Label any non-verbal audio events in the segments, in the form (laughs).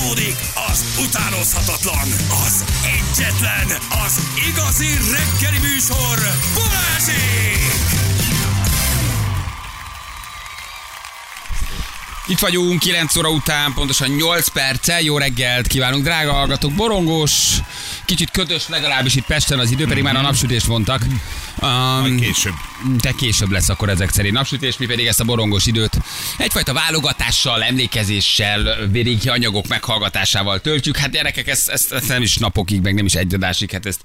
Fújtatódik az utánozhatatlan, az egyetlen, az igazi reggeli műsor, Balázsék! Itt vagyunk 9 óra után, pontosan 8 perccel. Jó reggelt kívánunk, drága hallgatók. Borongós, kicsit ködös legalábbis itt Pesten az idő, pedig már a napsütést vontak. Um, később. De később lesz akkor ezek szerint napsütés, mi pedig ezt a borongós időt egyfajta válogatással, emlékezéssel, véréki anyagok meghallgatásával töltjük. Hát gyerekek, ezt, ezt, ezt, nem is napokig, meg nem is egy adásig, hát ezt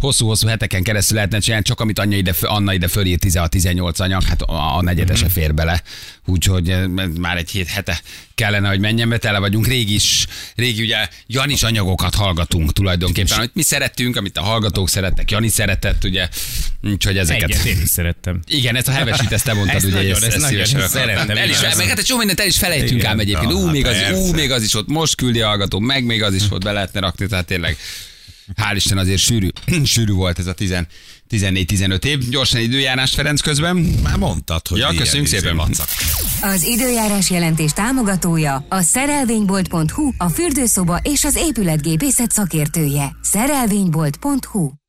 hosszú-hosszú heteken keresztül lehetne csinálni, csak amit Anya ide, Anna ide fölír 16-18 anyag, hát a, a negyedese fér bele. Úgyhogy ez már egy hét hete kellene, hogy menjen be, tele vagyunk. Régi is, régi ugye Janis anyagokat hallgatunk tulajdonképpen, amit mi szerettünk, amit a hallgatók szerettek, Jani szeretett, ugye, úgyhogy ezeket. Egyet én is szerettem. Igen, ezt a hevesít, ezt te mondtad, Ezt ugye, nagyon, ezt, ezt ezt szívesen szerettem. El is, meg hát egy csomó mindent el is felejtünk Igen. ám egyébként. Ú, hát még az, ú, még az is ott, most küldi a hallgató, meg még az is ott be lehetne rakni, tehát tényleg Hál' Isten azért sűrű, (clears throat) sűrű volt ez a 10 14-15 év. Gyorsan időjárás Ferenc közben. Már mondtad, hogy Ja, köszönjük izé szépen. vacak. Az időjárás jelentés támogatója a szerelvénybolt.hu, a fürdőszoba és az épületgépészet szakértője. Szerelvénybolt.hu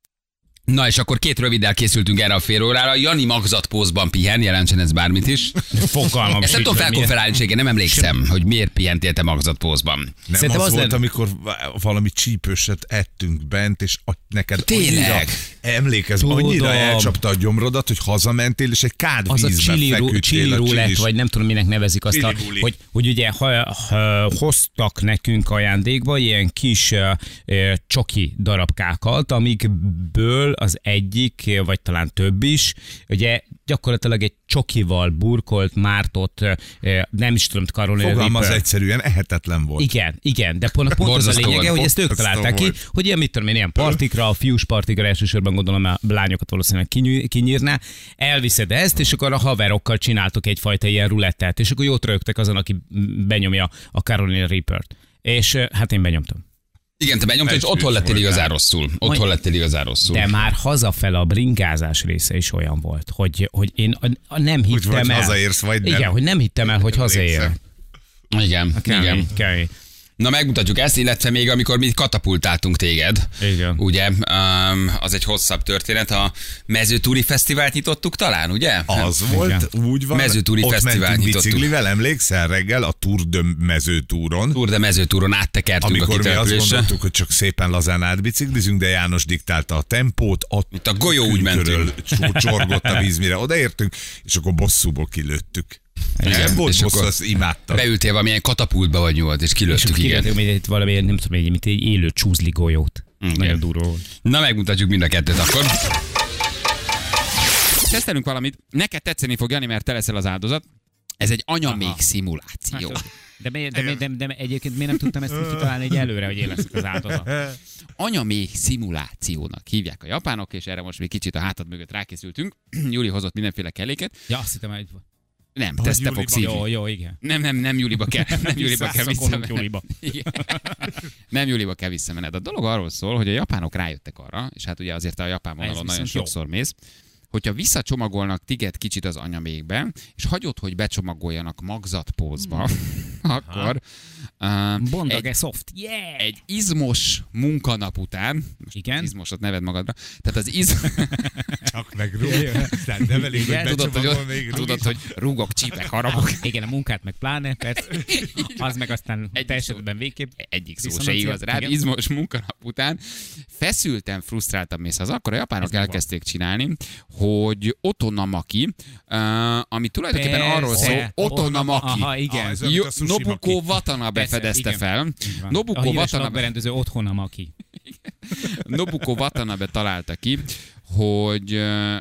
Na és akkor két röviddel készültünk erre a fél órára. Jani magzatpózban pihen, jelentsen ez bármit is. Fogalmam Ezt nem tudom felkonferálni, nem emlékszem, hogy miért pihentél te magzatpózban. Nem Szerintem az, az volt, lenne- amikor valami csípőset ettünk bent, és neked Tényleg? annyira, emlékezz, Tudom. annyira elcsapta a gyomrodat, hogy hazamentél, és egy kád az a vízbe chili, ru- feküdtél chili a roulette, vagy nem tudom, minek nevezik azt, a, Chili hogy, hogy ugye ha, ha, hoztak nekünk ajándékba ilyen kis uh, uh, csoki darabkákat, amikből az egyik, vagy talán több is, ugye gyakorlatilag egy csokival burkolt, mártott, uh, nem is tudom, Carolina Fogalmaz egyszerűen, ehetetlen volt. Igen, igen, de pont, pont az a lényege, volt, hogy ezt ők találták ki, hogy ilyen, mit tudom én, ilyen partikra, a fiús partikra elsősorban gondolom a lányokat valószínűleg kinyű- kinyírná, elviszed ezt, és akkor a haverokkal csináltok egyfajta ilyen rulettet, és akkor jót rögtek azon, aki benyomja a Carolina Reapert. És hát én benyomtam. Igen, te benyomtad, és Egy otthon lettél igazán rosszul. Otthon Mondj- lettél igazán rosszul. De már hazafel a bringázás része is olyan volt, hogy, hogy én a, a nem hittem vagy el. hazaérsz, vagy nem. Igen, hogy nem hittem el, hogy hazaér. Igen, igen. Kemény, kemény. Na megmutatjuk ezt, illetve még amikor mi katapultáltunk téged. Igen. Ugye, um, az egy hosszabb történet. A mezőtúri fesztivált nyitottuk talán, ugye? Az volt, úgy van. Mezőtúri Ott fesztivált mentünk nyitottuk. biciklivel, emlékszel reggel a Tour de mezőtúron. Tour de mezőtúron áttekertünk a Amikor mi azt gondoltuk, hogy csak szépen lazán átbiciklizünk, de János diktálta a tempót, ott Itt a golyó úgy mentünk. (laughs) csor- csorgott a víz, mire odaértünk, és akkor bosszúból kilőttük. Igen, Igen, volt és bosszú, akkor azt imádtam. Beültél valamilyen katapultba vagy nyugodt, és És kilőttük, akkor igen. kivetünk még itt valami, nem tudom, egy, mint egy élő csúzli golyót. Nagyon durva volt. Na megmutatjuk mind a kettőt akkor. Tesztelünk valamit, neked tetszeni fog, Jani, mert te leszel az áldozat. Ez egy anyamék szimuláció. Hát, de, de, de, de, de, egyébként miért nem tudtam ezt kitalálni egy előre, hogy én leszek az áldozat? Anyamék szimulációnak hívják a japánok, és erre most még kicsit a hátad mögött rákészültünk. (clears throat) Júli hozott mindenféle kelléket. Ja, azt hittem, hogy... Nem, te ezt te fogsz Jó, jó, igen. Nem, nem, nem Júliba kell, (laughs) nem Júliba kell visszamened. Júliba. (laughs) Nem Júliba kell visszamened. A dolog arról szól, hogy a japánok rájöttek arra, és hát ugye azért a japán vonalon nagyon viszont jó. sokszor mész, hogyha visszacsomagolnak téged kicsit az anyamékbe, és hagyod, hogy becsomagoljanak magzatpózba, (laughs) akkor uh, Bondag egy, soft. Yeah! egy izmos munkanap után, most Igen? az izmosat neved magadra, tehát az iz... (laughs) Csak megrúg. Tehát nem elég, hogy tudod, hogy, még rúg tudod, hogy rúgok, csípek, harapok. (laughs) Igen, a munkát meg pláne, persze. Az meg aztán Egy te esetben végképp. egyik szó se igaz rád, igen. izmos munkanap után feszülten, frusztráltan mész haza, akkor a japánok elkezdték csinálni, hogy otonamaki, uh, ami tulajdonképpen Persze. arról szól, otonamaki. Aha, igen. Ah, Jó, Nobuko. Watanabe Persze, fedezte igen. fel. Nobuko a Watanabe, napberendező otthona Maki. (laughs) Nobuko Watanabe találta ki, hogy uh,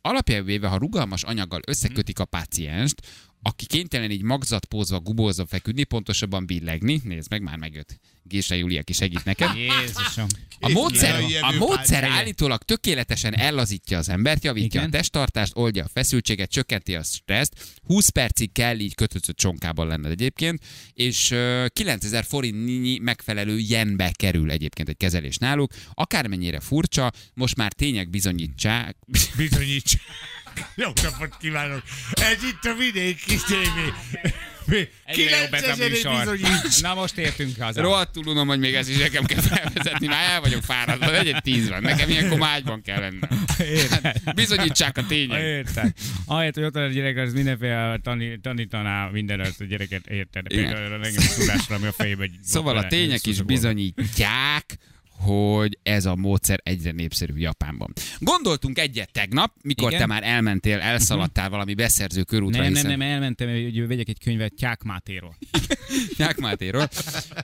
alapjában véve, ha rugalmas anyaggal összekötik a pácienst, aki kénytelen így magzatpózva, gubózva feküdni, pontosabban billegni, nézd meg, már megjött Gése Júlia, aki segít neked. Jézusom. A módszer, a módszer állítólag tökéletesen ellazítja az embert, javítja Igen. a testtartást, oldja a feszültséget, csökkenti a stresszt. 20 percig kell így kötözött csonkában lenned egyébként, és ö, 9000 forintnyi megfelelő jenbe kerül egyébként egy kezelés náluk. Akármennyire furcsa, most már tények bizonyítsák, (laughs) Bizonyíts. Jó napot kívánok! Ez itt a vidéki tévé. Egyre jobb bizonyíts. Na most értünk haza. Rohadtul unom, hogy még ez is nekem kell felvezetni, már el vagyok fáradva, legyen tíz van, nekem ilyenkor mágyban kell lennem. Hát, bizonyítsák a tények. Érted. Ahelyett, hogy ott van a gyerek, az mindenféle tani, tanítaná minden azt a gyereket, érted? Például a tudásra, ami a fejében. Szóval a tények is bizonyítják, hogy ez a módszer egyre népszerűbb Japánban. Gondoltunk egyet tegnap, mikor Igen. te már elmentél, elszaladtál valami beszerző körútra, Nem, nem, hiszen nem, elmentem, hogy vegyek egy könyvet Tyák Mátéról. (laughs) Nyák Mátéról,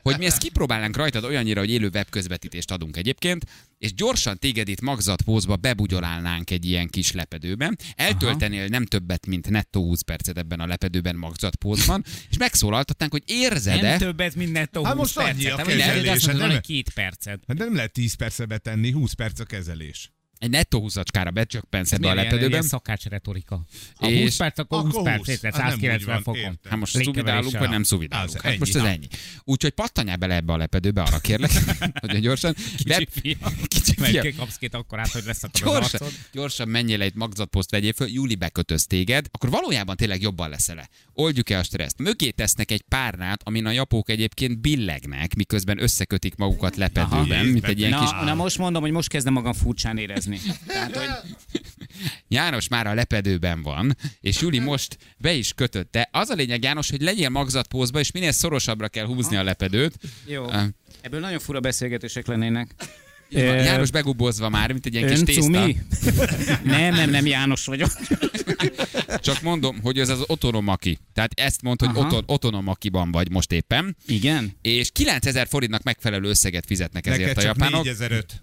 hogy mi ezt kipróbálnánk rajtad olyannyira, hogy élő webközvetítést adunk egyébként, és gyorsan téged itt magzatpózba bebugyolálnánk egy ilyen kis lepedőben. Eltöltenél nem többet, mint nettó 20 percet ebben a lepedőben magzatpózban, és megszólaltatnánk, hogy Nem érzed-e, többet, mint nettó Hát 20 most annyi percet. a Te mindjárt kezelés, azt hát mondod, nem- két percet. Hát nem lehet 10 percre betenni, 20 perc a kezelés. Egy nettó 20-acsára becsökkensz ebbe a lepedőben. Ilyen szakács retorika. Ha És- 20 perc, akkor 20 Akkor perc, 20. érted? Hát nem úgy 190 van, fokon. Hát most szuvidálunk, vagy nem szuvidálunk? Hát most ez ennyi. Úgyhogy pattanjál bele ebbe a lepedőbe, arra kérlek, (laughs) hogy gyorsan. Kicsi fia. (laughs) Kicsi fia. Kapsz két akkorát, hogy leszakad az Gyorsan, gyorsan menjél egy magzatposzt, vegyél föl, Júli bekötöz téged, akkor valójában tényleg jobban leszel-e. Oldjuk el a stresszt. Mögé tesznek egy párnát, amin a japók egyébként billegnek, miközben összekötik magukat lepedőben, mint egy ilyen kis... Na most mondom, hogy most kezdem magam furcsán érezni. Tehát, hogy János már a lepedőben van, és Júli most be is kötötte. Az a lényeg, János, hogy legyél magzatpózba, és minél szorosabbra kell húzni a lepedőt. jó. Ebből nagyon fura beszélgetések lennének. János begubozva már, mint egy ilyen kis tészta. (laughs) nem, nem, nem János vagyok. (laughs) Csak mondom, hogy ez az otonomaki. Tehát ezt mond, hogy Aha. oton, otonomakiban vagy most éppen. Igen? És 9000 forintnak megfelelő összeget fizetnek ezért Neked a csak japánok. 4005.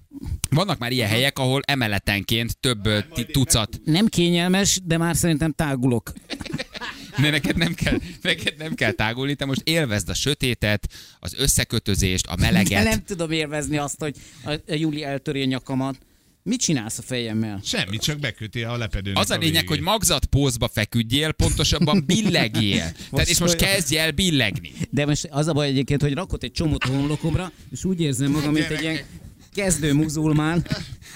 Vannak már ilyen helyek, ahol emeletenként több tucat. Nem kényelmes, de már szerintem tágulok. (laughs) De neked nem kell, neked nem kell tágulni, te most élvezd a sötétet, az összekötözést, a De meleget. nem tudom élvezni azt, hogy a, a Júli eltöri a nyakamat. Mit csinálsz a fejemmel? Semmi, csak beköti a lepedőnek Az a lényeg, végét. hogy magzat pózba feküdjél, pontosabban billegél. (laughs) Tehát, és most kezdj el billegni. De most az a baj egyébként, hogy rakott egy csomót a homlokomra, és úgy érzem magam, mint egy ilyen kezdő muzulmán,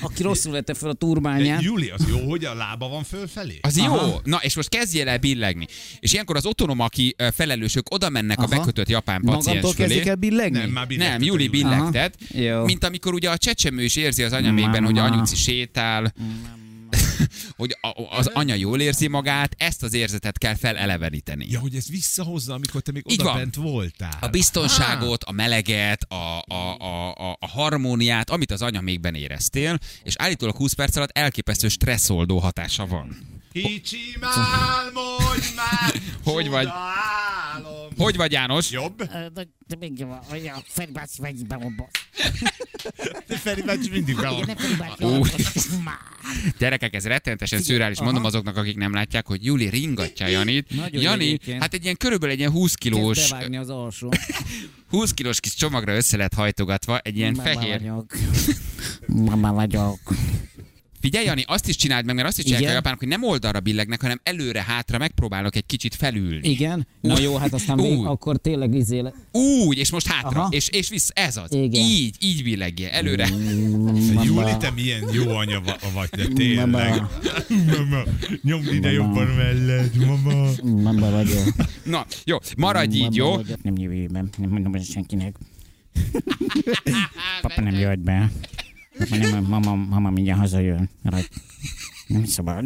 aki rosszul vette fel a De turbányát. Júli, az jó, hogy a lába van fölfelé? Az Aha. jó. Na, és most kezdjél el billegni. És ilyenkor az otonomaki ö, felelősök oda mennek a Aha. bekötött japán paciens Magamtól fölé. kezdik el billegni? Nem, már Nem, a Júli billegtet. Mint amikor ugye a csecsemő is érzi az anyamékben, hogy Mama. anyuci sétál, (laughs) hogy a, az anya jól érzi magát, ezt az érzetet kell feleleveníteni. Ja, hogy ez visszahozza, amikor te még Így oda van. bent voltál. A biztonságot, a meleget, a, a, a, a, a harmóniát, amit az anyamékben éreztél, és állítólag 20 perc alatt elképesztő stresszoldó hatása van. Kicsim álmodj már! Hogy vagy? Hogy vagy János? Jobb? De, de még jó, hogy a Feri bácsi megy be a boss. De Feri bácsi mindig be Igen, van. Feri bácsi. Gyerekek, ez rettenetesen szürális. Mondom azoknak, akik nem látják, hogy Júli ringatja Janit. Nagyon Jani, egyébként. hát egy ilyen körülbelül egy ilyen 20 Kezd kilós, bevágni az alsó. (laughs) 20 kilós kis csomagra össze lett hajtogatva, egy ilyen Mama fehér. vagyok. Mama vagyok. Figyelj, Jani, azt is csináld meg, mert azt is csinálják a japánok, hogy nem oldalra billegnek, hanem előre-hátra megpróbálok egy kicsit felülni. Igen? Na jó, hát aztán még akkor tényleg izé le... Úgy, és most hátra, Aha. és, és vissza, ez az. Igen. Így, így billegjél, előre. Júli, te milyen jó anya va- vagy, de tényleg. Mama. Nyomd ide jobban mellett, mama. Mama vagyok. Na, jó, maradj így, jó? Nem jövőben. Nem mondom senkinek. (laughs) Papa nem jöhet be. Nem, mama, mama mindjárt hazajön. Rajt. Nem szabad.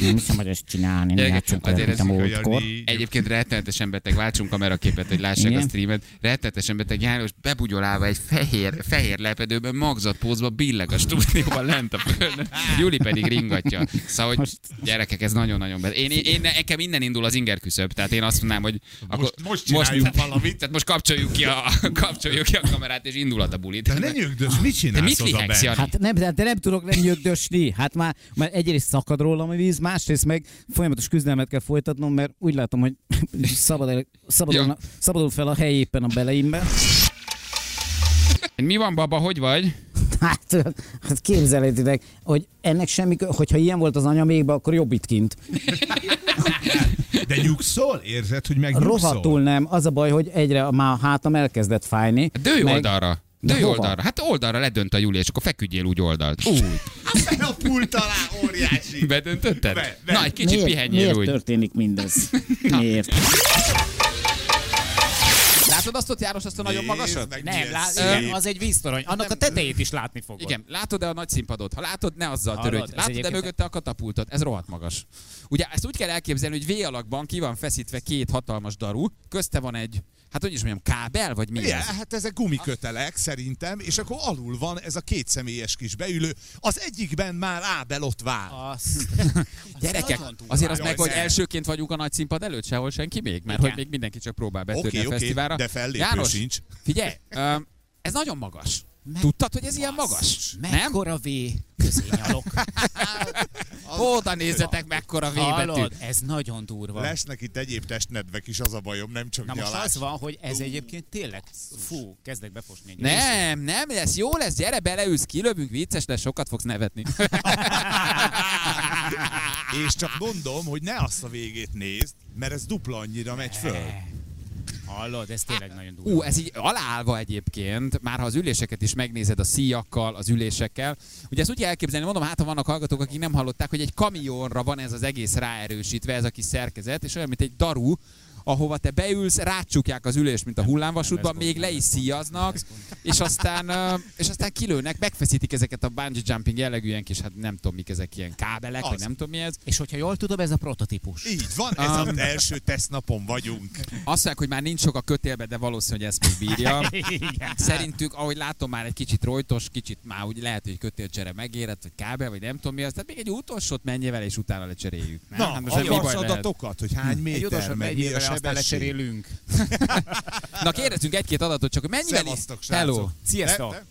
Nem szabad ezt csinálni. Nem Gyerekek, játszunk azért olyan, mint a múltkor. Egyébként rettenetesen beteg, váltsunk kameraképet, hogy lássák Igen? a streamet. Rettenetesen beteg János bebugyolálva egy fehér, fehér lepedőben, magzatpózba billeg a stúdióban lent a földön. Júli pedig ringatja. Szóval, hogy gyerekek, ez nagyon-nagyon beteg. Én, én, én, nekem innen indul az inger küszöb, tehát én azt mondanám, hogy akkor most csináljunk valamit. Tehát most kapcsoljuk ki, a, kapcsoljuk ki a kamerát, és indulhat a buli. De ne nyögdös, mit Te csinálsz mit oda? Hát nem, de, de nem tudok nem nyögdösni. Hát már, már egyrészt szakad rólam a víz, másrészt meg folyamatos küzdelmet kell folytatnom, mert úgy látom, hogy (laughs) szabad el, szabadul, Ja. szabadul fel a hely éppen a beleimben. Mi van, baba, hogy vagy? Hát, hát képzeljétek, hogy ennek semmi, hogyha ilyen volt az anyamékben, akkor jobb itt kint. De nyugszol? Érzed, hogy megnyugszol? Rohadtul nem. Az a baj, hogy egyre már a hátam elkezdett fájni. Dőj meg, oldalra. De hova? oldalra. Hát oldalra ledönt a Júli, és akkor feküdjél úgy oldalt. Úgy. A pult alá, óriási. Bedöntötted? Be- be- Na, egy kicsit miért, pihenjél miért úgy. történik mindez? (laughs) Miért? Látod azt ott, János, azt a nagyon magasat? Nem, lá, igen, az egy víztorony. Annak a tetejét is látni fogod. Igen, látod-e a nagy színpadot? Ha látod, ne azzal törődj. Látod-e mögötte a katapultot? Ez rohadt magas. Ugye ezt úgy kell elképzelni, hogy V alakban ki van feszítve két hatalmas daru, közte van egy, hát hogy is mondjam, kábel, vagy mi Igen, ez? hát ezek gumikötelek szerintem, és akkor alul van ez a két személyes kis beülő. Az egyikben már Ábel ott vár. Azt. (laughs) Gyerekek, azért az meg, hogy elsőként vagyunk a nagy színpad előtt, sehol senki még, mert Igen. hogy még mindenki csak próbál betörni Oké, a fesztiválra. de fellépő János, sincs. figyelj, öm, ez nagyon magas. Tudtad, hogy ez ilyen magas? Nem? Mekkora V közé nyalok. (laughs) Oda nézzetek, mekkora V betű. Hallod? Ez nagyon durva. Lesznek itt egyéb testnedvek is, az a bajom, nem csak Na most nyalás. az van, hogy ez egyébként tényleg, fú, kezdek befosni egy Nem, nem lesz, jó lesz, gyere beleülsz, kilövünk, vicces lesz, sokat fogsz nevetni. (laughs) És csak mondom, hogy ne azt a végét nézd, mert ez dupla annyira megy föl. Hallod, ez tényleg nagyon durva. Ú, ez így aláállva egyébként, már ha az üléseket is megnézed a szíjakkal, az ülésekkel. Ugye ezt úgy elképzelni, mondom, hát ha vannak hallgatók, akik nem hallották, hogy egy kamionra van ez az egész ráerősítve, ez a kis szerkezet, és olyan, mint egy daru, ahova te beülsz, rácsukják az ülést, mint a hullámvasútban, még le is szíjaznak, és aztán, és aztán kilőnek, megfeszítik ezeket a bungee jumping jellegű ilyen kis, hát nem tudom mik ezek, ilyen kábelek, vagy Az. nem tudom mi ez. És hogyha jól tudom, ez a prototípus. Így van, ez Um. az első tesztnapon vagyunk. Azt mondják, hogy már nincs sok a kötélbe, de valószínű, hogy ezt még bírja. (laughs) Igen. Szerintük, ahogy látom, már egy kicsit rojtos, kicsit már úgy lehet, hogy kötélcsere megérett, vagy kábel, vagy nem tudom mi az. Tehát még egy utolsót mennyivel, és utána lecseréljük. Nem? Na, Hát most lehet? adatokat, hogy hány méter, meg mi a aztán lecserélünk. (laughs) Na kérdezzünk egy-két adatot, csak mennyivel... Szevasztok, Hello. Sziasztok.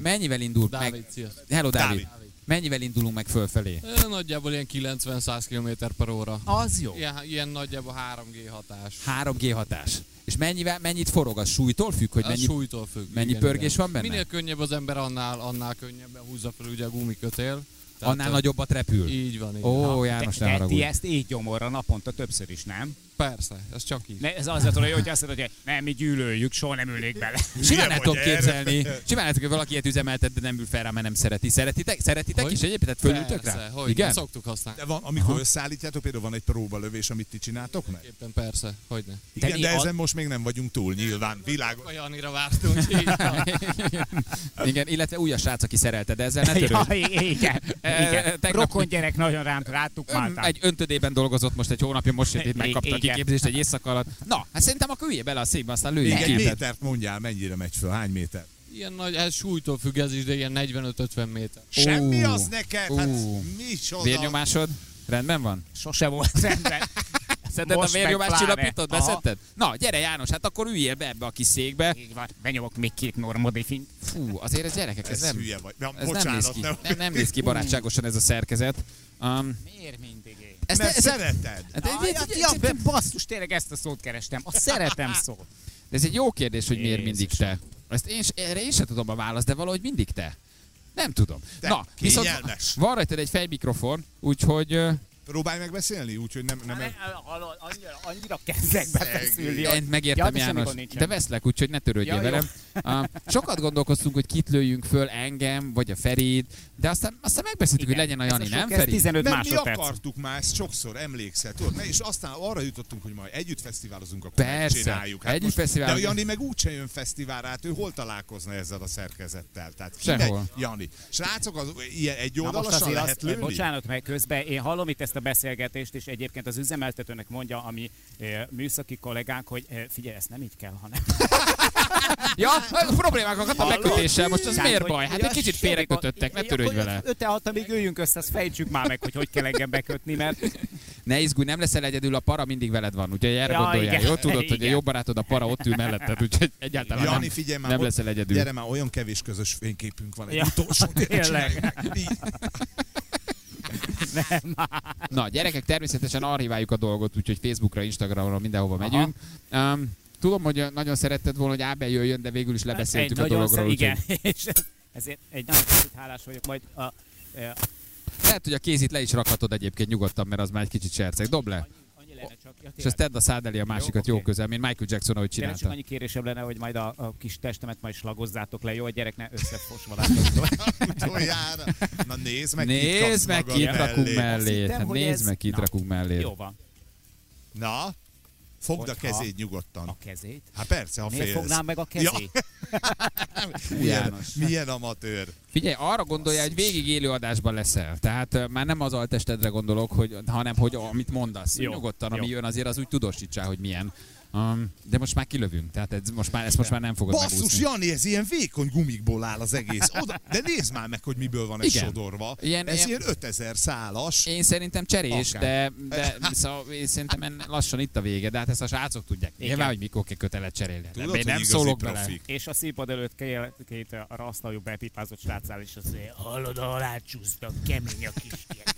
Mennyivel indul Dávid, meg... sziasztok. Hello, Dávid. Dávid. Mennyivel indulunk meg fölfelé? Nagyjából ilyen 90-100 km per óra. Az jó. Ilyen, ilyen nagyjából 3G hatás. 3G hatás. És mennyivel, mennyit forog? Az súlytól függ, hogy mennyi... súlytól függ. mennyi pörgés van benne? Minél könnyebb az ember, annál, annál könnyebben húzza fel ugye a gumikötél. Tehát, Annál ö, nagyobbat repül. Így van, így Ó, van. János, ne ti ezt így gyomorra naponta többször is, nem? Persze, ez csak így. Ne, ez az a hogy hogy azt mondod, hogy nem, mi gyűlöljük, soha nem ülnék bele. (laughs) Simán el tudom képzelni. Simán el hogy valaki ilyet üzemeltet, de nem ül fel rá, mert nem szereti. Szeretitek? Szeretitek Hogy? is egyébként? Tehát fölültök persze, rá? Hogy Igen? Szoktuk használni. De van, amikor összeállítjátok, például van egy próbalövés, amit ti csináltok meg? Éppen persze, hogy ne. Igen, de a- ezen most még nem vagyunk túl, nyilván. Világos. A Janira vártunk. (laughs) Igen, illetve új a srác, aki szerelte, de ezzel ne Ja, törődj. igen, igen. tegnap- Rokon gyerek nagyon rám rátuk Ön, máltán. egy öntödében dolgozott most egy hónapja, most jött itt, megkapta a Igen. Kiképzést egy éjszaka alatt. Na, hát szerintem akkor üljél bele a székbe, aztán Még lőjünk egy képet. métert mondjál, mennyire megy föl, hány méter? Ilyen nagy, ez súlytól függ ez is, de ilyen 45-50 méter. Semmi az neked? Hát Ó. micsoda? Vérnyomásod? Rendben van? Sose volt rendben. (laughs) Szedted a Most meg vérnyomás pláne. csillapítót? Aha. Beszedted? Na, gyere János, hát akkor üljél be ebbe a kis székbe. Így van, benyomok még két normodifint. Fú, azért ez gyerekek, ez, Ez nem, hülye vagy. Ja, ez nem néz bocsánat, ki. nem. Nem, nem néz ki barátságosan ez a szerkezet. Um, Miért mindig én? Ezt, Mert ez, ez, szereted. Hát egy- Ah, egy- egy- ja, egy- basszus, tényleg ezt a szót kerestem. A szeretem (laughs) szót. ez egy jó kérdés, hogy miért mindig te. Ezt én, erre én sem tudom a választ, de valahogy mindig te. Nem tudom. De Na, viszont kényelmes. van rajtad egy fejmikrofon, úgyhogy Próbálj meg beszélni, úgyhogy nem... nem annyira, annyira kezdek befeszülni. én megértem Ja, János, de veszlek, úgyhogy ne törődjél Ja, velem. Uh, sokat gondolkoztunk, hogy kit lőjünk föl, engem, vagy a Ferit, de aztán, aztán megbeszéltük, hogy legyen a Ez Jani, nem Feri? 15 Mert mi másodperc. akartuk már ezt sokszor, emlékszel, tudod? Ne, és aztán arra jutottunk, hogy majd együtt fesztiválozunk, akkor Persze, megcsináljuk. együtt most-. De a Jani meg úgyse jön fesztiválra, hát ő hol találkozna ezzel a szerkezettel? Tehát Sehol. Jani. Srácok, az ilyen egy oldalasan lehet lőni? bocsánat meg közben, én hallom itt ezt a beszélgetést, és egyébként az üzemeltetőnek mondja, ami műszaki kollégánk, hogy figyelj, ezt nem így kell, hanem... (laughs) Ja, problémák vannak a megkötéssel, most az Tehát, miért baj? Hát ja, egy kicsit félrekötöttek, ne törődj vele. Öte hat, amíg üljünk össze, azt fejtsük már meg, hogy hogy kell engem bekötni, mert Ne izgulj, nem leszel egyedül, a para mindig veled van, úgyhogy erre Ja, gondoljál. igen. Jó, tudod, hogy a Igen. jobb barátod a para ott ül melletted, úgyhogy egyáltalán Jani, nem, figyelj már, nem leszel egyedül. Gyere már, olyan kevés közös fényképünk van, egy Ja, utolsó (laughs) tényleg. Így. Na, gyerekek, természetesen archiváljuk a dolgot, úgyhogy Facebookra, Instagramra, mindenhova megyünk. Um, tudom, hogy nagyon szeretted volna, hogy Ábel jöjjön, de végül is lebeszéltük egy a dologról. szer- igen, (laughs) és ezért egy nagyon kicsit hálás vagyok majd a, eh, Lehet, hogy a kézit le is rakhatod egyébként nyugodtan, mert az már egy kicsit serceg. Dob le. Annyi lenne csak. Ja, És azt tedd a szád elé a másikat jó oké. közel, mint Michael Jackson, ahogy Tényleg csak csinálta. annyi kérésem lenne, hogy majd a, a kis testemet majd slagozzátok le, jó? A gyerek ne összefosva (laughs) Tojjára. Na nézd meg, Nézd meg, kit rakunk mellé. nézd meg, Na. rakunk mellé. Jó van. Na, fogd a kezét nyugodtan. A kezét? Hát persze, ha Miért félsz. fognám meg a kezét? (laughs) Milyen, János. milyen amatőr. Figyelj, arra gondolja, hogy végig élő adásban leszel. Tehát már nem az altestedre gondolok, hogy, hanem hogy amit mondasz. Jó, Nyugodtan, ami jó. jön, azért az úgy tudósítsál, hogy milyen. Um, de most már kilövünk, tehát ez most már, ezt most már nem fogod Basszus, megúszni. Jani, ez ilyen vékony gumikból áll az egész. Oda, de nézd már meg, hogy miből van ez Igen. sodorva. Ilyen- ez ilyen- ilyen 5000 szálas. Én szerintem cserés, Akár. de, (laughs) de szóval én szerintem en- lassan itt a vége, de hát ezt a srácok tudják. Igen. Nyilván, hogy mikor kell kötelet cserélni. Tudod, Én nem szólok profik. bele. És a színpad előtt két, két arra asztaljú bepipázott srácál, és mondja, hallod, alá csúsztak, kemény a kisgyerek.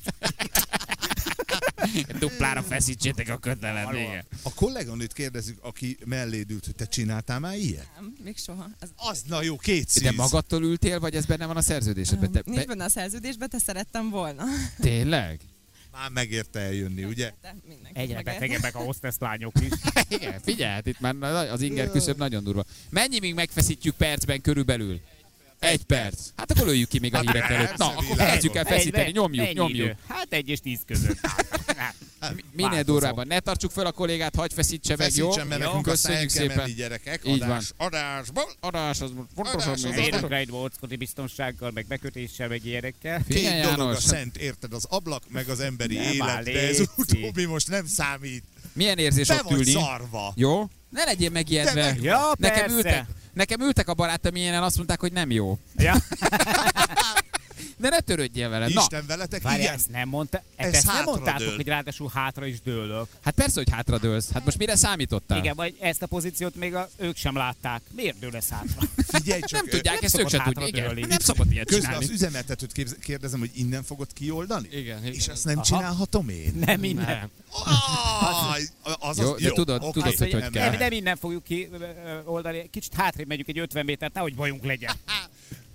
Duplára feszítsétek a kötelet. A kolléganőt kérdezzük, aki melléd ült, hogy te csináltál már ilyet? Nem, még soha. Ez Az, na jó, két szíz. De magadtól ültél, vagy ez benne van a szerződésedben? Te, nincs te, benne a szerződésben, de szerettem volna. tényleg? Már megérte eljönni, ugye? Egyre betegebbek a hostess lányok is. (laughs) Igen, figyelj, hát itt már az inger küszöb nagyon durva. Mennyi még megfeszítjük percben körülbelül? Egy perc. Hát akkor lőjük ki még a Hát hírek előtt. Na, akkor kezdjük el feszíteni, nyomjuk, nyomjuk. Hát egy és tíz között. Hát, Mi- Minél durvábban. Ne tartsuk fel a kollégát, hagyj feszítse meg, jó? Feszítsen, Jó, nekünk el köszönjük szépen. gyerekek. Így Adás, adásból. Adás, az fontosabb, Adás, az Adás. érenkre egy volt biztonsággal, meg bekötéssel, meg ilyenekkel. Két dolog a János, szent, érted? Az ablak, meg az emberi élet, de ez utóbbi most nem számít. milyen érzés Be ott ülni? szarva. Jó? Ne legyél megijedve. Meg- Ja, Nekem ültek, nekem ültek a barátom ilyenen, azt mondták, hogy nem jó. Ja. (laughs) De ne törődjél vele. Na, Isten veletek, Várj, igen. ezt nem mondta, Ez ezt, ezt nem hátra mondtátok, dől. hogy ráadásul hátra is dőlök. hát persze, hogy hátradőlsz. Hát most mire számítottál? Igen, vagy ezt a pozíciót még a, ők sem látták. Miért dől ez hátra? Figyelj csak, Nem tudják, Nem ezt ők szabad se hátra tudják. Igen, dőlni. nem szabad ilyet közben csinálni. az üzemeltetőt képz- kérdezem, hogy innen fogod kioldani? Igen, igen. És azt nem Aha. csinálhatom én? Nem innen. Az Jó, az, de tudod- oké, tudod, hogy hogy nem, kell. nem innen fogjuk ki ö, ö, oldani, kicsit hátrébb megyünk egy 50 métert, nehogy bajunk legyen. (laughs)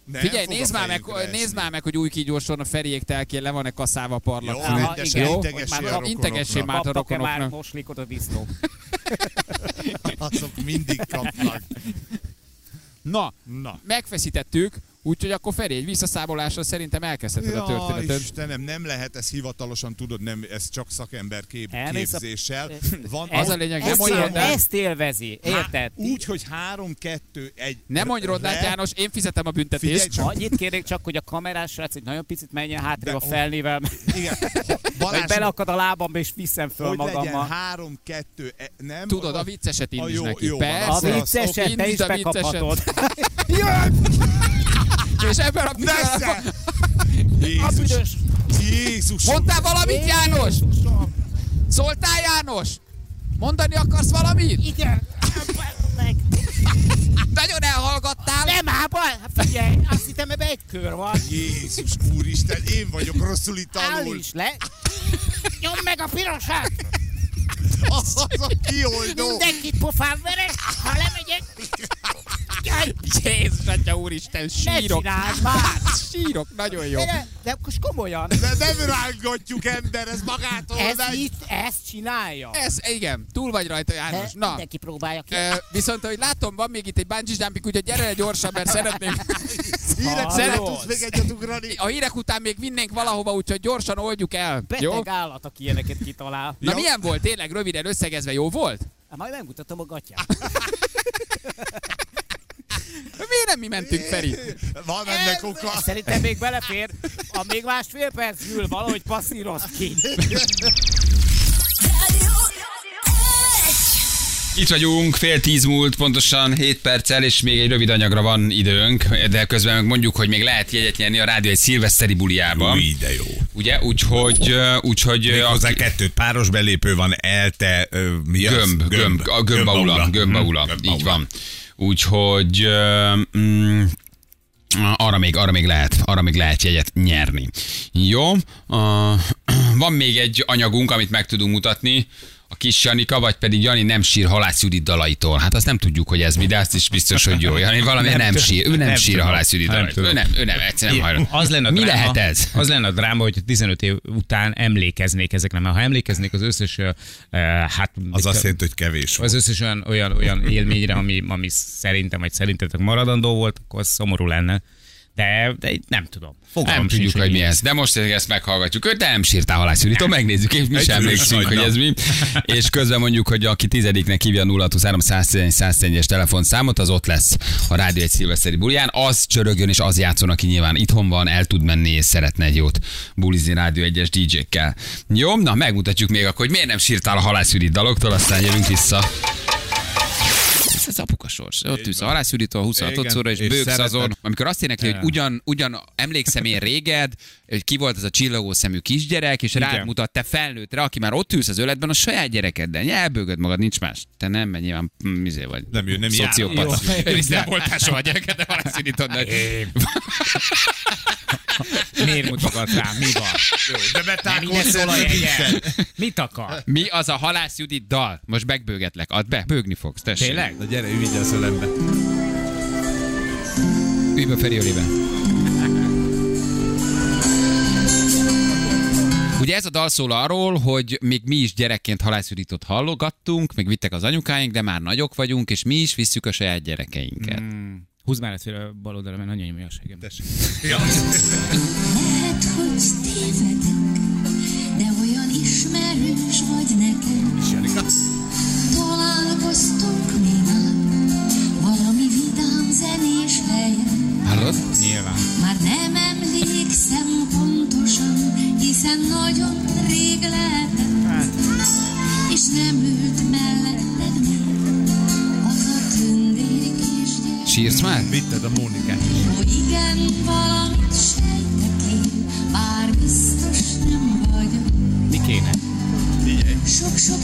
Nem Figyelj, nézd már, meg, nézd már meg, hogy új kígyorson a Feriék telkén le van-e kaszálva a parlag. Jó, Aha, igen. integessél Már a kap- integessél rokonoknak. már. a Kaptak-e már rokonoknak. moslékot a disznók? (laughs) Azok mindig kapnak. Na, Na. megfeszítettük, úgyhogy akkor Feri, egy visszaszámolásra szerintem elkezdheted a Ja, történetet. Istenem, nem lehet ez hivatalosan, tudod, nem, ez csak szakember kép, Elmész a- képzéssel. Van Az a lényeg, nem él, el. ezt élvezi, érted? Úgy, hogy három, kettő, egy. Nem mondj rodát, re- János, én fizetem a Figyelj büntetést. csak. Annyit kérnék csak, hogy a kamerás srác egy nagyon picit menjen hátrébb a felnével, Igen. (laughs) Balázs, belakad a lábamba és viszem föl hogy legyen magammal. három, kettő, e- nem? Tudod, a vicceset A indíts jó- neki. A Persze, az- vicceset te is a vicceset. (laughs) (laughs) És ebben a pillanatban... Jézus! büdös! Jézus! Mondtál valamit, János? Szóltál, János? Mondani akarsz valamit? Igen. Meg. Nagyon elhallgattál. Nem ám baj, hát figyelj, azt hittem ebbe egy kör van. Jézus úristen, én vagyok rosszul itt alul. is le. Nyomd meg a pirosat! Az, az a kioldó. Mindenkit pofán verek, ha lemegyek. Jaj, Jézus, atya úristen, ne sírok. csináld már! Sírok, nagyon jó. De, ne- de most komolyan. De nem rángatjuk ember, ez magától Ez megy. itt, ezt csinálja. Ez, igen, túl vagy rajta, János. De Na, Mindenki próbálja ki. e, viszont, ahogy látom, van még itt egy bungee jumping, úgyhogy gyere gyorsan, mert szeretném. (laughs) Hírek Hallod? szeret tudsz még egyet ugrani. A hírek után még vinnénk valahova, úgyhogy gyorsan oldjuk el. Jó? Beteg állat, aki ilyeneket kitalál. Na Ja. milyen volt? Tényleg röviden összegezve jó volt? Hát majd megmutatom a gatyát. (laughs) Miért nem mi mentünk, Feri? Van ennek oka. Szerintem még belefér. A még másfél perc ül, valahogy passzíroz ki. Itt vagyunk, fél tíz múlt, pontosan 7 perccel, és még egy rövid anyagra van időnk, de közben meg mondjuk, hogy még lehet jegyet nyerni a rádió egy szilveszteri buliában. Új, de jó. Ugye? Úgyhogy, úgyhogy ö, Méghozzá aki- kettőt páros belépő van, elte, mi az? gömb, gömb, a gömbaula, gömbaula, Mhm, így van. Úgyhogy mm, arra még, arra még lehet, arra még lehet jegyet nyerni. Jó, uh, (clears throat) van még egy anyagunk, amit meg tudunk mutatni, a kis Janika, vagy pedig Jani nem sír Halász Judit dalaitól. Hát azt nem tudjuk, hogy ez mi, de azt is biztos, hogy jó. Jani valami nem, Nem sír. Ő nem, Nem sír tudom. Halász Judit Nem dalaitól. Ő nem, ő nem, egyszerűen nem hajlandó. Az lenne a Mi dráma, lehet ez? Az lenne a dráma, hogy 15 év után emlékeznék ezekre, mert ha emlékeznék az összes, uh, hát... Az azt jelenti, hogy kevés volt. az összes olyan, olyan, olyan élményre, ami, ami szerintem, vagy szerintetek maradandó volt, akkor az szomorú lenne. De, de nem tudom. Fogalmam Nem tudjuk, hogy mi ez. De most ezt meghallgatjuk. Őt nem sírtál Halász Juditól, megnézzük, és mi sem emlékszünk, hogy ez mi. (laughs) És közben mondjuk, hogy aki tizediknek hívja a 0623 111 es telefonszámot, az ott lesz a Rádió egy szilveszteri bulján. Az csörögjön, és az játszon, aki nyilván itthon van, el tud menni, és szeretne egy jót bulizni Rádió 1-es DJ-kkel. Jó, na megmutatjuk még akkor, hogy miért nem sírtál a Halász Judit daloktól, aztán jövünk vissza. Ez sors. Ott ülsz a halászűrítől 26 Igen, szóra, és, és bőgsz azon. Amikor azt énekli, hogy ugyan, ugyan emlékszem én réged, hogy ki volt az a csillagó szemű kisgyerek, és rád Igen. mutat te felnőttre, aki már ott ülsz az öletben, a saját gyerekeddel. Elbőgöd magad, nincs más. Te nem, mert nyilván mm, izé vagy. Nem, ő nem Szociopat. Jó. (laughs) Nem voltál soha gyereked, de halászűrítod. (laughs) Miért mutogat rám? Mi van? De szól a jegye. Mit akar? Mi az a halász Judit dal? Most megbőgetlek. Add be, bőgni fogsz, tessék. Tényleg? Na gyere, a szölembe. Ülj be Feri Oliver. Ugye ez a dal szól arról, hogy még mi is gyerekként halászürítót hallogattunk, még vittek az anyukáink, de már nagyok vagyunk, és mi is visszük a saját gyerekeinket. Mm. Húzd már ezt a bal oldalra, mert nagyon nyomja a segem. Lehet, hogy tévedek, de olyan ismerős vagy nekem. Sírsz már? Vitted a Mónikát. Hogy igen, valamit sejtek én, bár biztos nem vagyok. Mi kéne? Sok-sok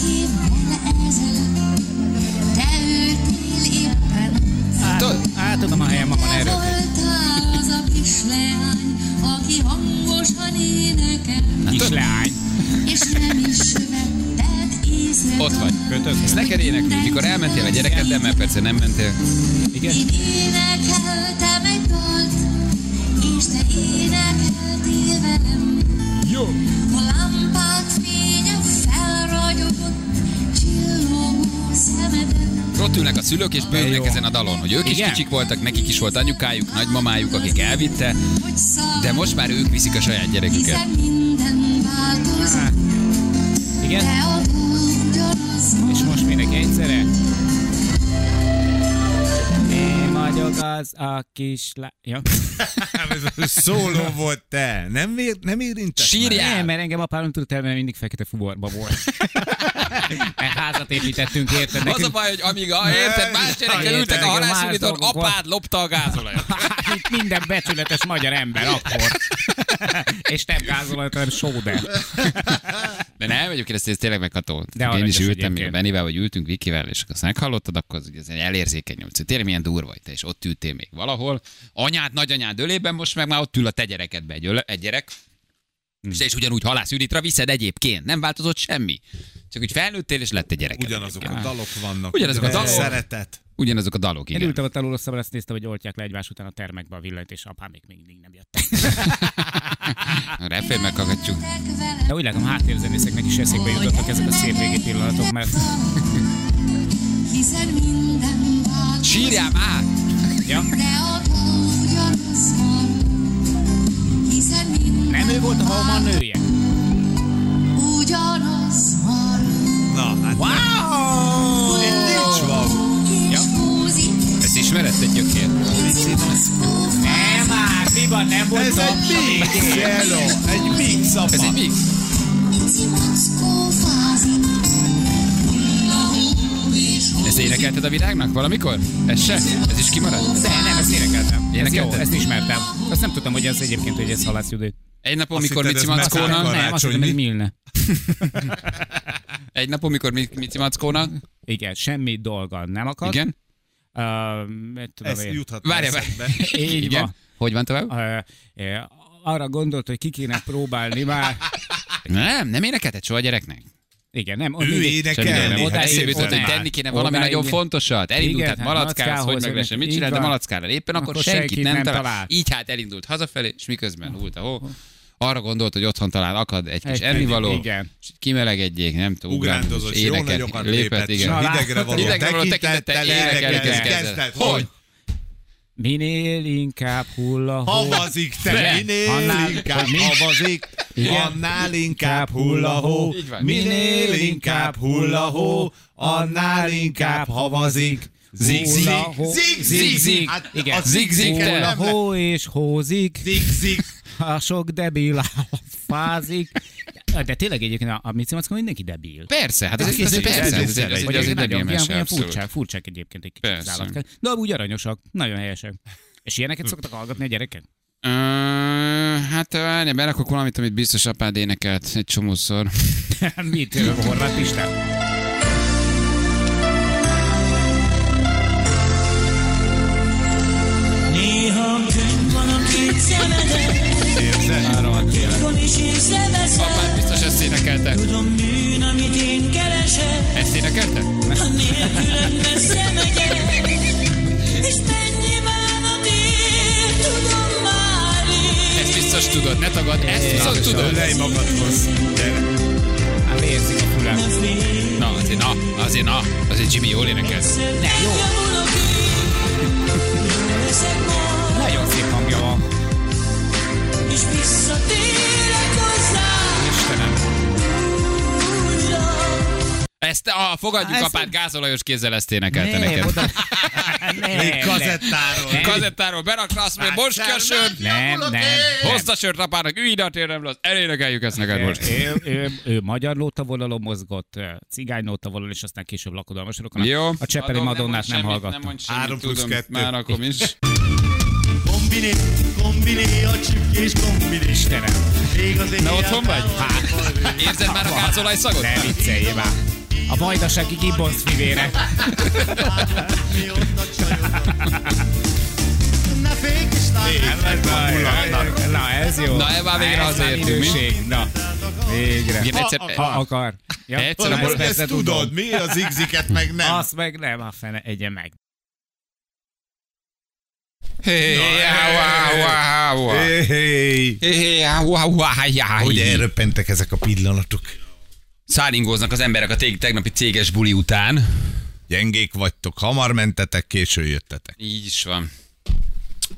Énekli, mikor elmentél a gyerekeddel, mert persze nem mentél. Igen? Én énekeltem egy dalt, és te énekeltél velem. Jó. A lámpák fénye felragyogott, csillogó szemeden. Ott ülnek a szülők, és bőgnek ezen a dalon, hogy ők is Igen? kicsik voltak, nekik is volt anyukájuk, nagymamájuk, akik elvitte, de most már ők viszik a saját gyereküket. Igen? És most mindenki egyszerre? Én vagyok az (laughs) a kis lá... Ja. Ez szóló volt te. Nem, ér, nem érintett Sírjál! Nem, mert engem apám nem tudott elmenni, mindig fekete fuvarba volt. (laughs) Mert házat építettünk, érted? Az a Nekünk... baj, hogy amíg a, érted, más gyerekkel ültek a dolgok apád lopta a gázolajat. (laughs) Mint minden becsületes magyar ember akkor. És nem gázolajt, hanem sóder. De nem, egyébként ezt, ezt tényleg megható. De Én is ültem, még. Benivel, vagy ültünk Vikivel, és azt meghallottad, akkor az, ugye ez egy elérzékeny nyolc. Tényleg milyen durva vagy te, és ott ültél még valahol. Anyád, nagyanyád ölében, most meg már ott ül a te gyerekedbe egy, egy gyerek. És te is ugyanúgy halászűritra viszed egyébként. Nem változott semmi. Csak úgy felnőttél, és lett egy gyerek. Ugyanazok a dalok vannak. Ugyanazok a dalok. Szeretet. Ugyanazok a dalok, Én igen. ültem ott alul, azt néztem, hogy oltják le egymás után a termekbe a villanyt, és apám még mindig nem jöttek. A (laughs) refén meghallgatjuk. De úgy látom, háttérzenészeknek is eszékbe jutottak ezek a szép régi pillanatok, mert Sírjál már! ja, (laughs) de a ugyanaz. Nem ő volt a Halma nője. ugyanaz marad. Na, hát wow! Itt nincs van. Húzik, Ezt ismered, te gyökér? Nem már, mi van, nem volt Ez egy mix. Jelo. Egy mix, apa. Ez egy mix. Ezt énekelted a virágnak valamikor? Ez se? Ez is kimaradt? De nem, ezt énekeltem. Ez jó, Énekelted? ezt ismertem. Azt nem tudtam, hogy ez egyébként, hogy ez Halász Judit. Egy napon, Azt mikor hitted, Mici ez Mackónak... Nem, azt hittem, ez Milne. Egy napon, mikor Mi- Mici Mackónak... Igen, semmi dolga nem akad. Igen? Uh, mit tudom Ez én. juthat eszedbe. Így Igen? van. Hogy van tovább? Uh, arra gondolt, hogy ki kéne próbálni már. Nem, nem énekelted soha a gyereknek? Igen, nem. Ő énekelni. Hát odáig Eszébe jutott, hogy tenni kéne valami Odáig, nagyon fontosat. Elindult, Igen, hát malackához, hogy meg lehessen mit csinál, de malackára éppen, akkor, Akkor senkit senkit nem nem talált. talált. Így hát elindult hazafelé, és miközben hult a hó. Arra gondolt, hogy otthon talán akad egy kis ennivaló, igen. és kimelegedjék, nem tudom, Ugrándozott, jó nagyokat lépett, lépett, igen. és a hidegre való Hidegre való tekintettel énekelni kezdett. Hogy? Minél inkább hull a hó. Havazik te, Igen. minél Annál- inkább mi? havazik, Igen. annál inkább hull a hó. Minél inkább hull a hó, annál inkább havazik. Zig, zig, zig, Zig, zig. Hát Igen. zig, zig, hó és hózik. Zig, zig. (laughs) A sok debil áll, fázik. De tényleg egyébként a, a Mici Mackó mindenki debil. Persze, hát ez ez, Ez- persze, ez- ez, ez- egy- ez, debil mese, furcsák, furcsák egyébként egy kicsit az állatkák. De úgy aranyosak, nagyon helyesek. És ilyeneket szoktak hallgatni a gyerekek? Ö, hát várj, berakok valamit, amit biztos apád énekelt egy csomószor. (laughs) Mit? Horváth Pistán? Apád biztos ezt énekelte. Tudom bűn, amit én keresek, Ezt énekelte? Ha nélkülöd messze megyek, És mennyi bánat ér, tudom már én. Ezt biztos tudod, ne tagad, ezt viszont tudod. Lej magadhoz. Gyere. Hát érzik a fülem. Ne félj, Na, azért na, azért na, azért Jimmy jól énekel. én. Jó és visszatérek hozzá. Istenem. Ezt, ah, fogadjuk Ezt- apád gázolajos kézzel ezt énekelte Nem, neked. oda... (laughs) Nem, Még kazettáról. Nem. Kazettáról berakta, azt mondja, most kell sört, Nem, nem. hozd a sört apának, ülj ide a térremre, elénekeljük ezt neked most. Ő, ő, ő magyar lótavonalon mozgott, cigány lótavonalon, és aztán később lakodalmasokon. Jó. A Cseppeli Adom, Madonnát nem, hallgattam. Nem mondj semmit, Három plusz tudom, kettő. már akkor is. (laughs) Kombiné, kombiné, a csipkés kombiné. Istenem. Még az Na otthon vagy? Hát. Érzed már a gázolaj szagot? Ne vicceljél már. A vajdasági gibbons fivére. Na, ez jó. Na, ez már végre mi? minőség. Na, végre. Igen, egyszer, Ha akar. Ja, Egyszer ezt Ezt tudod, mi? Az igziket meg nem. Azt meg nem, a fene egye meg. Hé, wow, wow, Hogy elröppentek ezek a pillanatok. Száringóznak az emberek a tegnapi céges buli után. Gyengék vagytok, hamar mentetek, késő jöttetek. Így is van.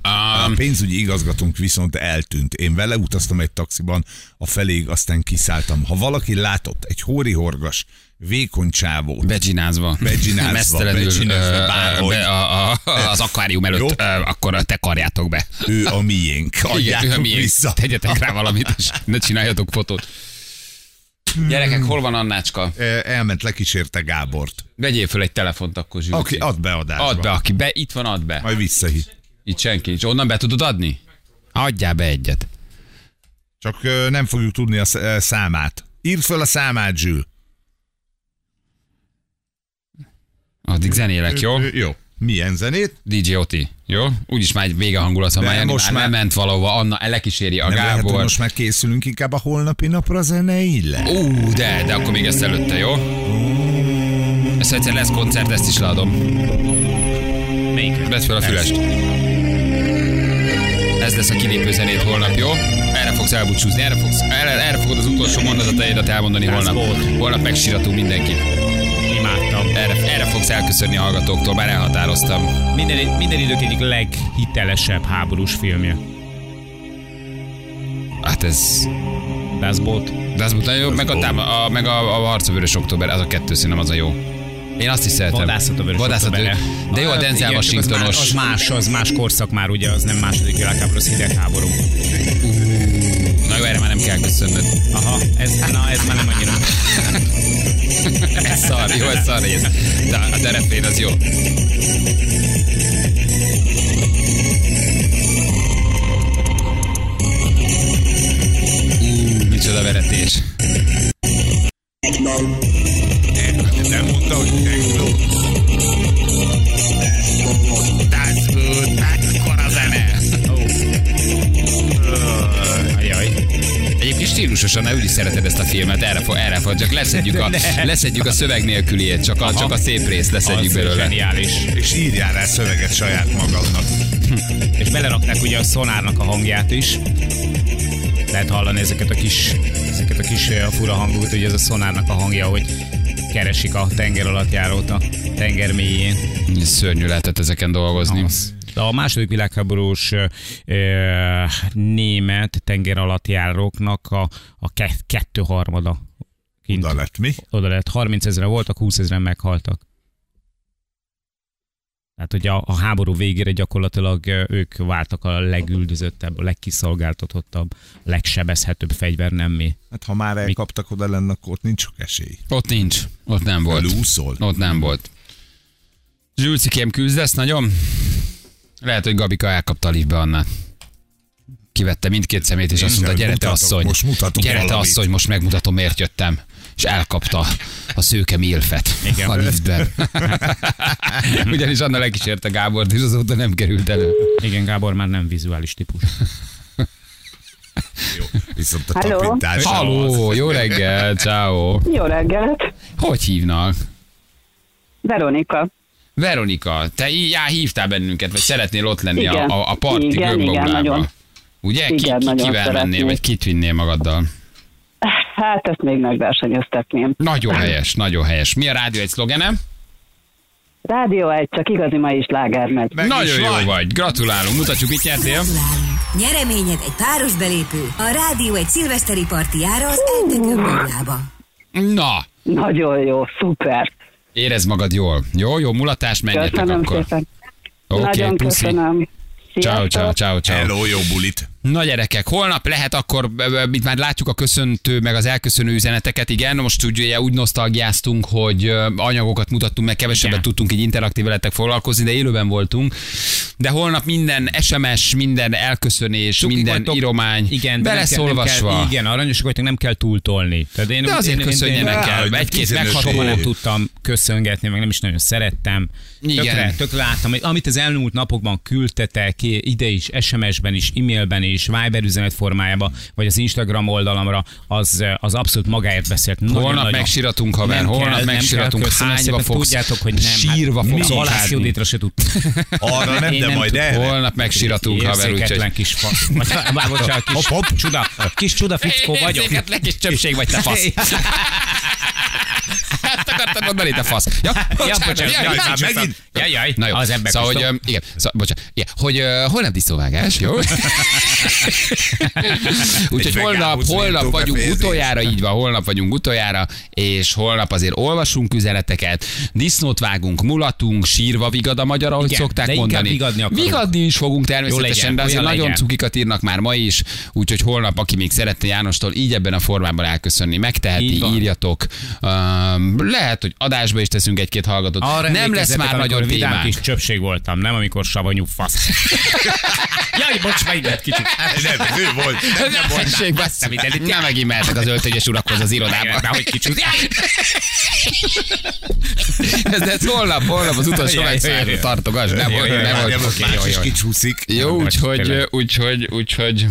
A Um, pénzügyi igazgatónk viszont eltűnt. Én vele utaztam egy taxiban, a feléig aztán kiszálltam. Ha valaki látott egy hóri-horgas, vékony csávót, Beginázva. Beginázva, Mesztelenül bárhogy. be a, a, az akvárium Jó. előtt, ö, akkor te karjátok be. ő a miénk. Igen, ő a Adjátok miénk. vissza. Tegyetek rá valamit, és ne csináljatok fotót. Gyerekek, hol van Annácska? Elment, lekísérte Gábort. Vegyél föl egy telefont akkor, Zsülci. Aki ad be adásba. Add be, aki be, itt van, add be. Majd visszahít. Itt senki nincs. Onnan be tudod adni? Adjál be egyet. Csak nem fogjuk tudni a számát. Írd föl a számát, Zsül. Addig zenélek, jó? Ö, Jó. Milyen zenét? DJ Oti, jó? Úgyis már egy vége hangulat, ha már, most már, ment valahova, Anna lekíséri a nem lehet, hogy Gábor. most már készülünk inkább a holnapi napra zeneille? Ú, de, de akkor még ezt előtte, jó? Ezt egyszer lesz koncert, ezt is leadom. Melyik? Vedd fel a fülest. Ez lesz a kilépő zenét holnap, jó? Erre fogsz elbúcsúzni, erre, fogsz, erre, erre fogod az utolsó mondataidat elmondani holnap. Holnap megsiratunk mindenkit. Erre fogsz elköszönni a hallgatóktól, már elhatároztam. Minden, minden idők egyik leghitelesebb háborús filmje. Hát ez... Das Boot. De az volt nagyon jó, meg a, tám- a, meg a, a Harc a Vörös Október, az a kettő szerintem az a jó. Én azt is szeretem. Vadászat a vörös Vadászat, októberre. De jó, a Ah, Denzel igen, csak az Washingtonos. más- Az más, az más korszak már, ugye, az nem második világháború, az hidegháború. Na jó, erre már nem kell köszönnöd. Aha, ez, na, ez már nem annyira. Ez szar, jó, ez szar rész. De a terepén az jó. Ú, micsoda veretés. Nem mondta, hogy techno. Gut, mekkora zene. Egyébként stílus Szokásosan, ne úgy is szereted ezt a filmet, erre fog, erre fog, csak leszedjük a, (laughs) leszedjük a szöveg nélküliét, csak a, csak a szép részt leszedjük Az belőle. Zseniális. És írjál rá szöveget saját magadnak. És belerakták ugye a szonárnak a hangját is. Lehet hallani ezeket a kis, ezeket a kis eh, fura hangokat, ugye ez a szonárnak a hangja, hogy keresik a tenger alatt járót a tenger mélyén. Szörnyű lehetett ezeken dolgozni. De a második világháborús ö, ö, német tenger alatt járóknak a, a ke, kettő harmada. Kint. Oda lett mi? Oda lett. 30 ezeren voltak, 20 ezeren meghaltak. Tehát, hogy a, a háború végére gyakorlatilag ők váltak a legüldözöttebb, a legkiszolgáltatottabb, legsebezhetőbb fegyver nem mi. Hát ha már elkaptak oda lenne, akkor ott nincs sok esély. Ott nincs, ott nem volt. Lúszol. Ott nem volt. Zsülcikém küzdesz nagyon? Lehet, hogy Gabika elkapta a liftbe Annát. Kivette mindkét szemét, és Én azt mondta, gyere te asszony. most mutatok gyere te asszony, most megmutatom, miért jöttem. És elkapta a szőke milfet Igen. a liftben. (laughs) Ugyanis Anna lekísérte Gábort, és azóta nem került elő. Igen, Gábor már nem vizuális típus. Viszont a Halló? tapintás. Halló, jó reggel, ciao. Jó reggelt! Hogy hívnak? Veronika. Veronika, te í- já, hívtál bennünket, vagy szeretnél ott lenni Igen. a, a, parti Igen, igen, nagyon. Ugye? Igen, ki, ki, nagyon kivel mennél, szeretnék. vagy kit vinnél magaddal? Hát ezt még megversenyeztetném. Nagyon helyes, nagyon helyes. Mi a rádió egy szlogenem? Rádió egy, csak igazi ma is láger megy. Meg Nagyon is jó vagy. vagy, gratulálunk. Mutatjuk, mit nyertél. Gratulálunk! Nyereményed egy páros belépő a rádió egy szilveszteri partiára az Eltekő Baulába. Na, Nagyon jó, szuper. érezd magad jól. Jó, jó mulatás, menjetek Köszönöm akkor. szépen. Oké, Nagyon puszi. köszönöm. Ciao, ciao, ciao, ciao. Hello, jó bulit. Na gyerekek, holnap lehet akkor, mit már látjuk a köszöntő, meg az elköszönő üzeneteket, igen, most úgy, ugye, úgy nosztalgiáztunk, hogy anyagokat mutattunk, meg kevesebbet Igen. tudtunk így interaktív veletek foglalkozni, de élőben voltunk. De holnap minden SMS, minden elköszönés, Cukik minden vagytok. íromány, Igen, nem kell-. Kell, igen, aranyosak vagytok, nem kell túltolni. Tehát én, De azért én, köszönjenek én, el, egy-két 15 megható. Nem tudtam köszöngetni, meg nem is nagyon szerettem. Igen. Tökre, láttam, hogy amit az elmúlt napokban küldtetek, ide is, SMS-ben is, e-mailben is, Viber üzenet formájában, vagy az Instagram oldalamra, az, az abszolút magáért beszélt. Nagyon, Holnap nagyon. megsiratunk, haver, Nem holnap kell, kell, megsiratunk, köszönöm hányba fogsz, Tudjátok, hogy nem. sírva hát, fogsz mi Halász. Juditra se tudtam. Arra nem, de majd erre. Holnap megsiratunk, haver, úgyhogy... kis fa. Vagy- vagy- Bocsánat, kis, Hopp, hopp. csuda, kis csuda fickó vagyok. Érzéketlen kis csöpség vagy te fasz. Hát akartad mondani, te fasz. Ja, bocsánat, bocsánat, jaj, jaj, jaj, már jaj, megint. Jaj, jaj, Na jó, az ember szóval, hogy, igen, szóval, bocsánat, igen, hogy uh, holnap disznóvágás, jó? (laughs) Úgyhogy holnap, holnap vagyunk utoljára, így van, holnap vagyunk utoljára, és holnap azért olvasunk üzeneteket, disznót vágunk, mulatunk, sírva vigad a magyar, ahogy Igen, szokták mondani. vigadni akarunk. Vigadni is fogunk természetesen, legyen, de azért olyan nagyon legyen. cukikat írnak már ma is, úgyhogy holnap, aki még szeretne Jánostól így ebben a formában elköszönni, megteheti, írjatok. Um, lehet, hogy adásba is teszünk egy-két hallgatót. Arra nem lesz már nagyon vidám kis csöpség voltam, nem amikor savanyú fasz. (laughs) Jaj, bocs, megint lett kicsit. Nem, ő volt. Nem, nem volt. Bassza, mindenit. Nem megint mehetek az öltönyös urakhoz az irodába. De hogy kicsit. Ez, de ez holnap, holnap az utolsó jaj, megszálló tartogass, nem volt, nem volt. Nem, más is kicsúszik. Jó, úgyhogy, úgyhogy, úgyhogy...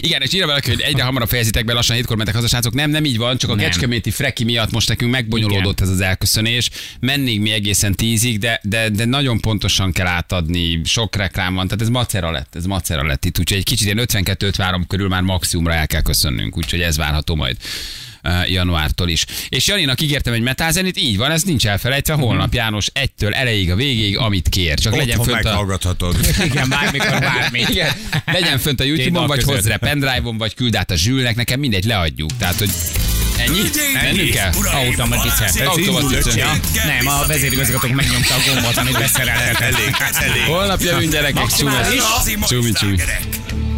Igen, és írja valaki, hogy egyre hamarabb fejezitek be, lassan hétkor mentek haza, srácok. Nem, nem így van, csak a Nem. kecskeméti freki miatt most nekünk megbonyolódott ez az elköszönés. Mennénk mi egészen tízig, de, de, de nagyon pontosan kell átadni, sok reklám van, tehát ez macera lett, ez macera lett itt, úgyhogy egy kicsit ilyen 52-53 körül már maximumra el kell köszönnünk, úgyhogy ez várható majd januártól is. És Janinak ígértem egy metálzenit, így van, ez nincs elfelejtve, holnap János egytől elejéig a végéig, amit kér. Csak legyen Otthon fönt a... (laughs) Igen, bármikor, bármi. Igen, legyen fönt a YouTube-on, vagy hozz rá pendrive-on, vagy küld át a zsülnek, nekem mindegy, leadjuk. Tehát, hogy ennyi? Mennünk kell? Automatice. Automatice. Nem, a vezérigazgatók megnyomta a gombot, amit (laughs) beszereltetett. Elég, elég. Holnap jövünk gyerekek, csumi, csumi. slágerek.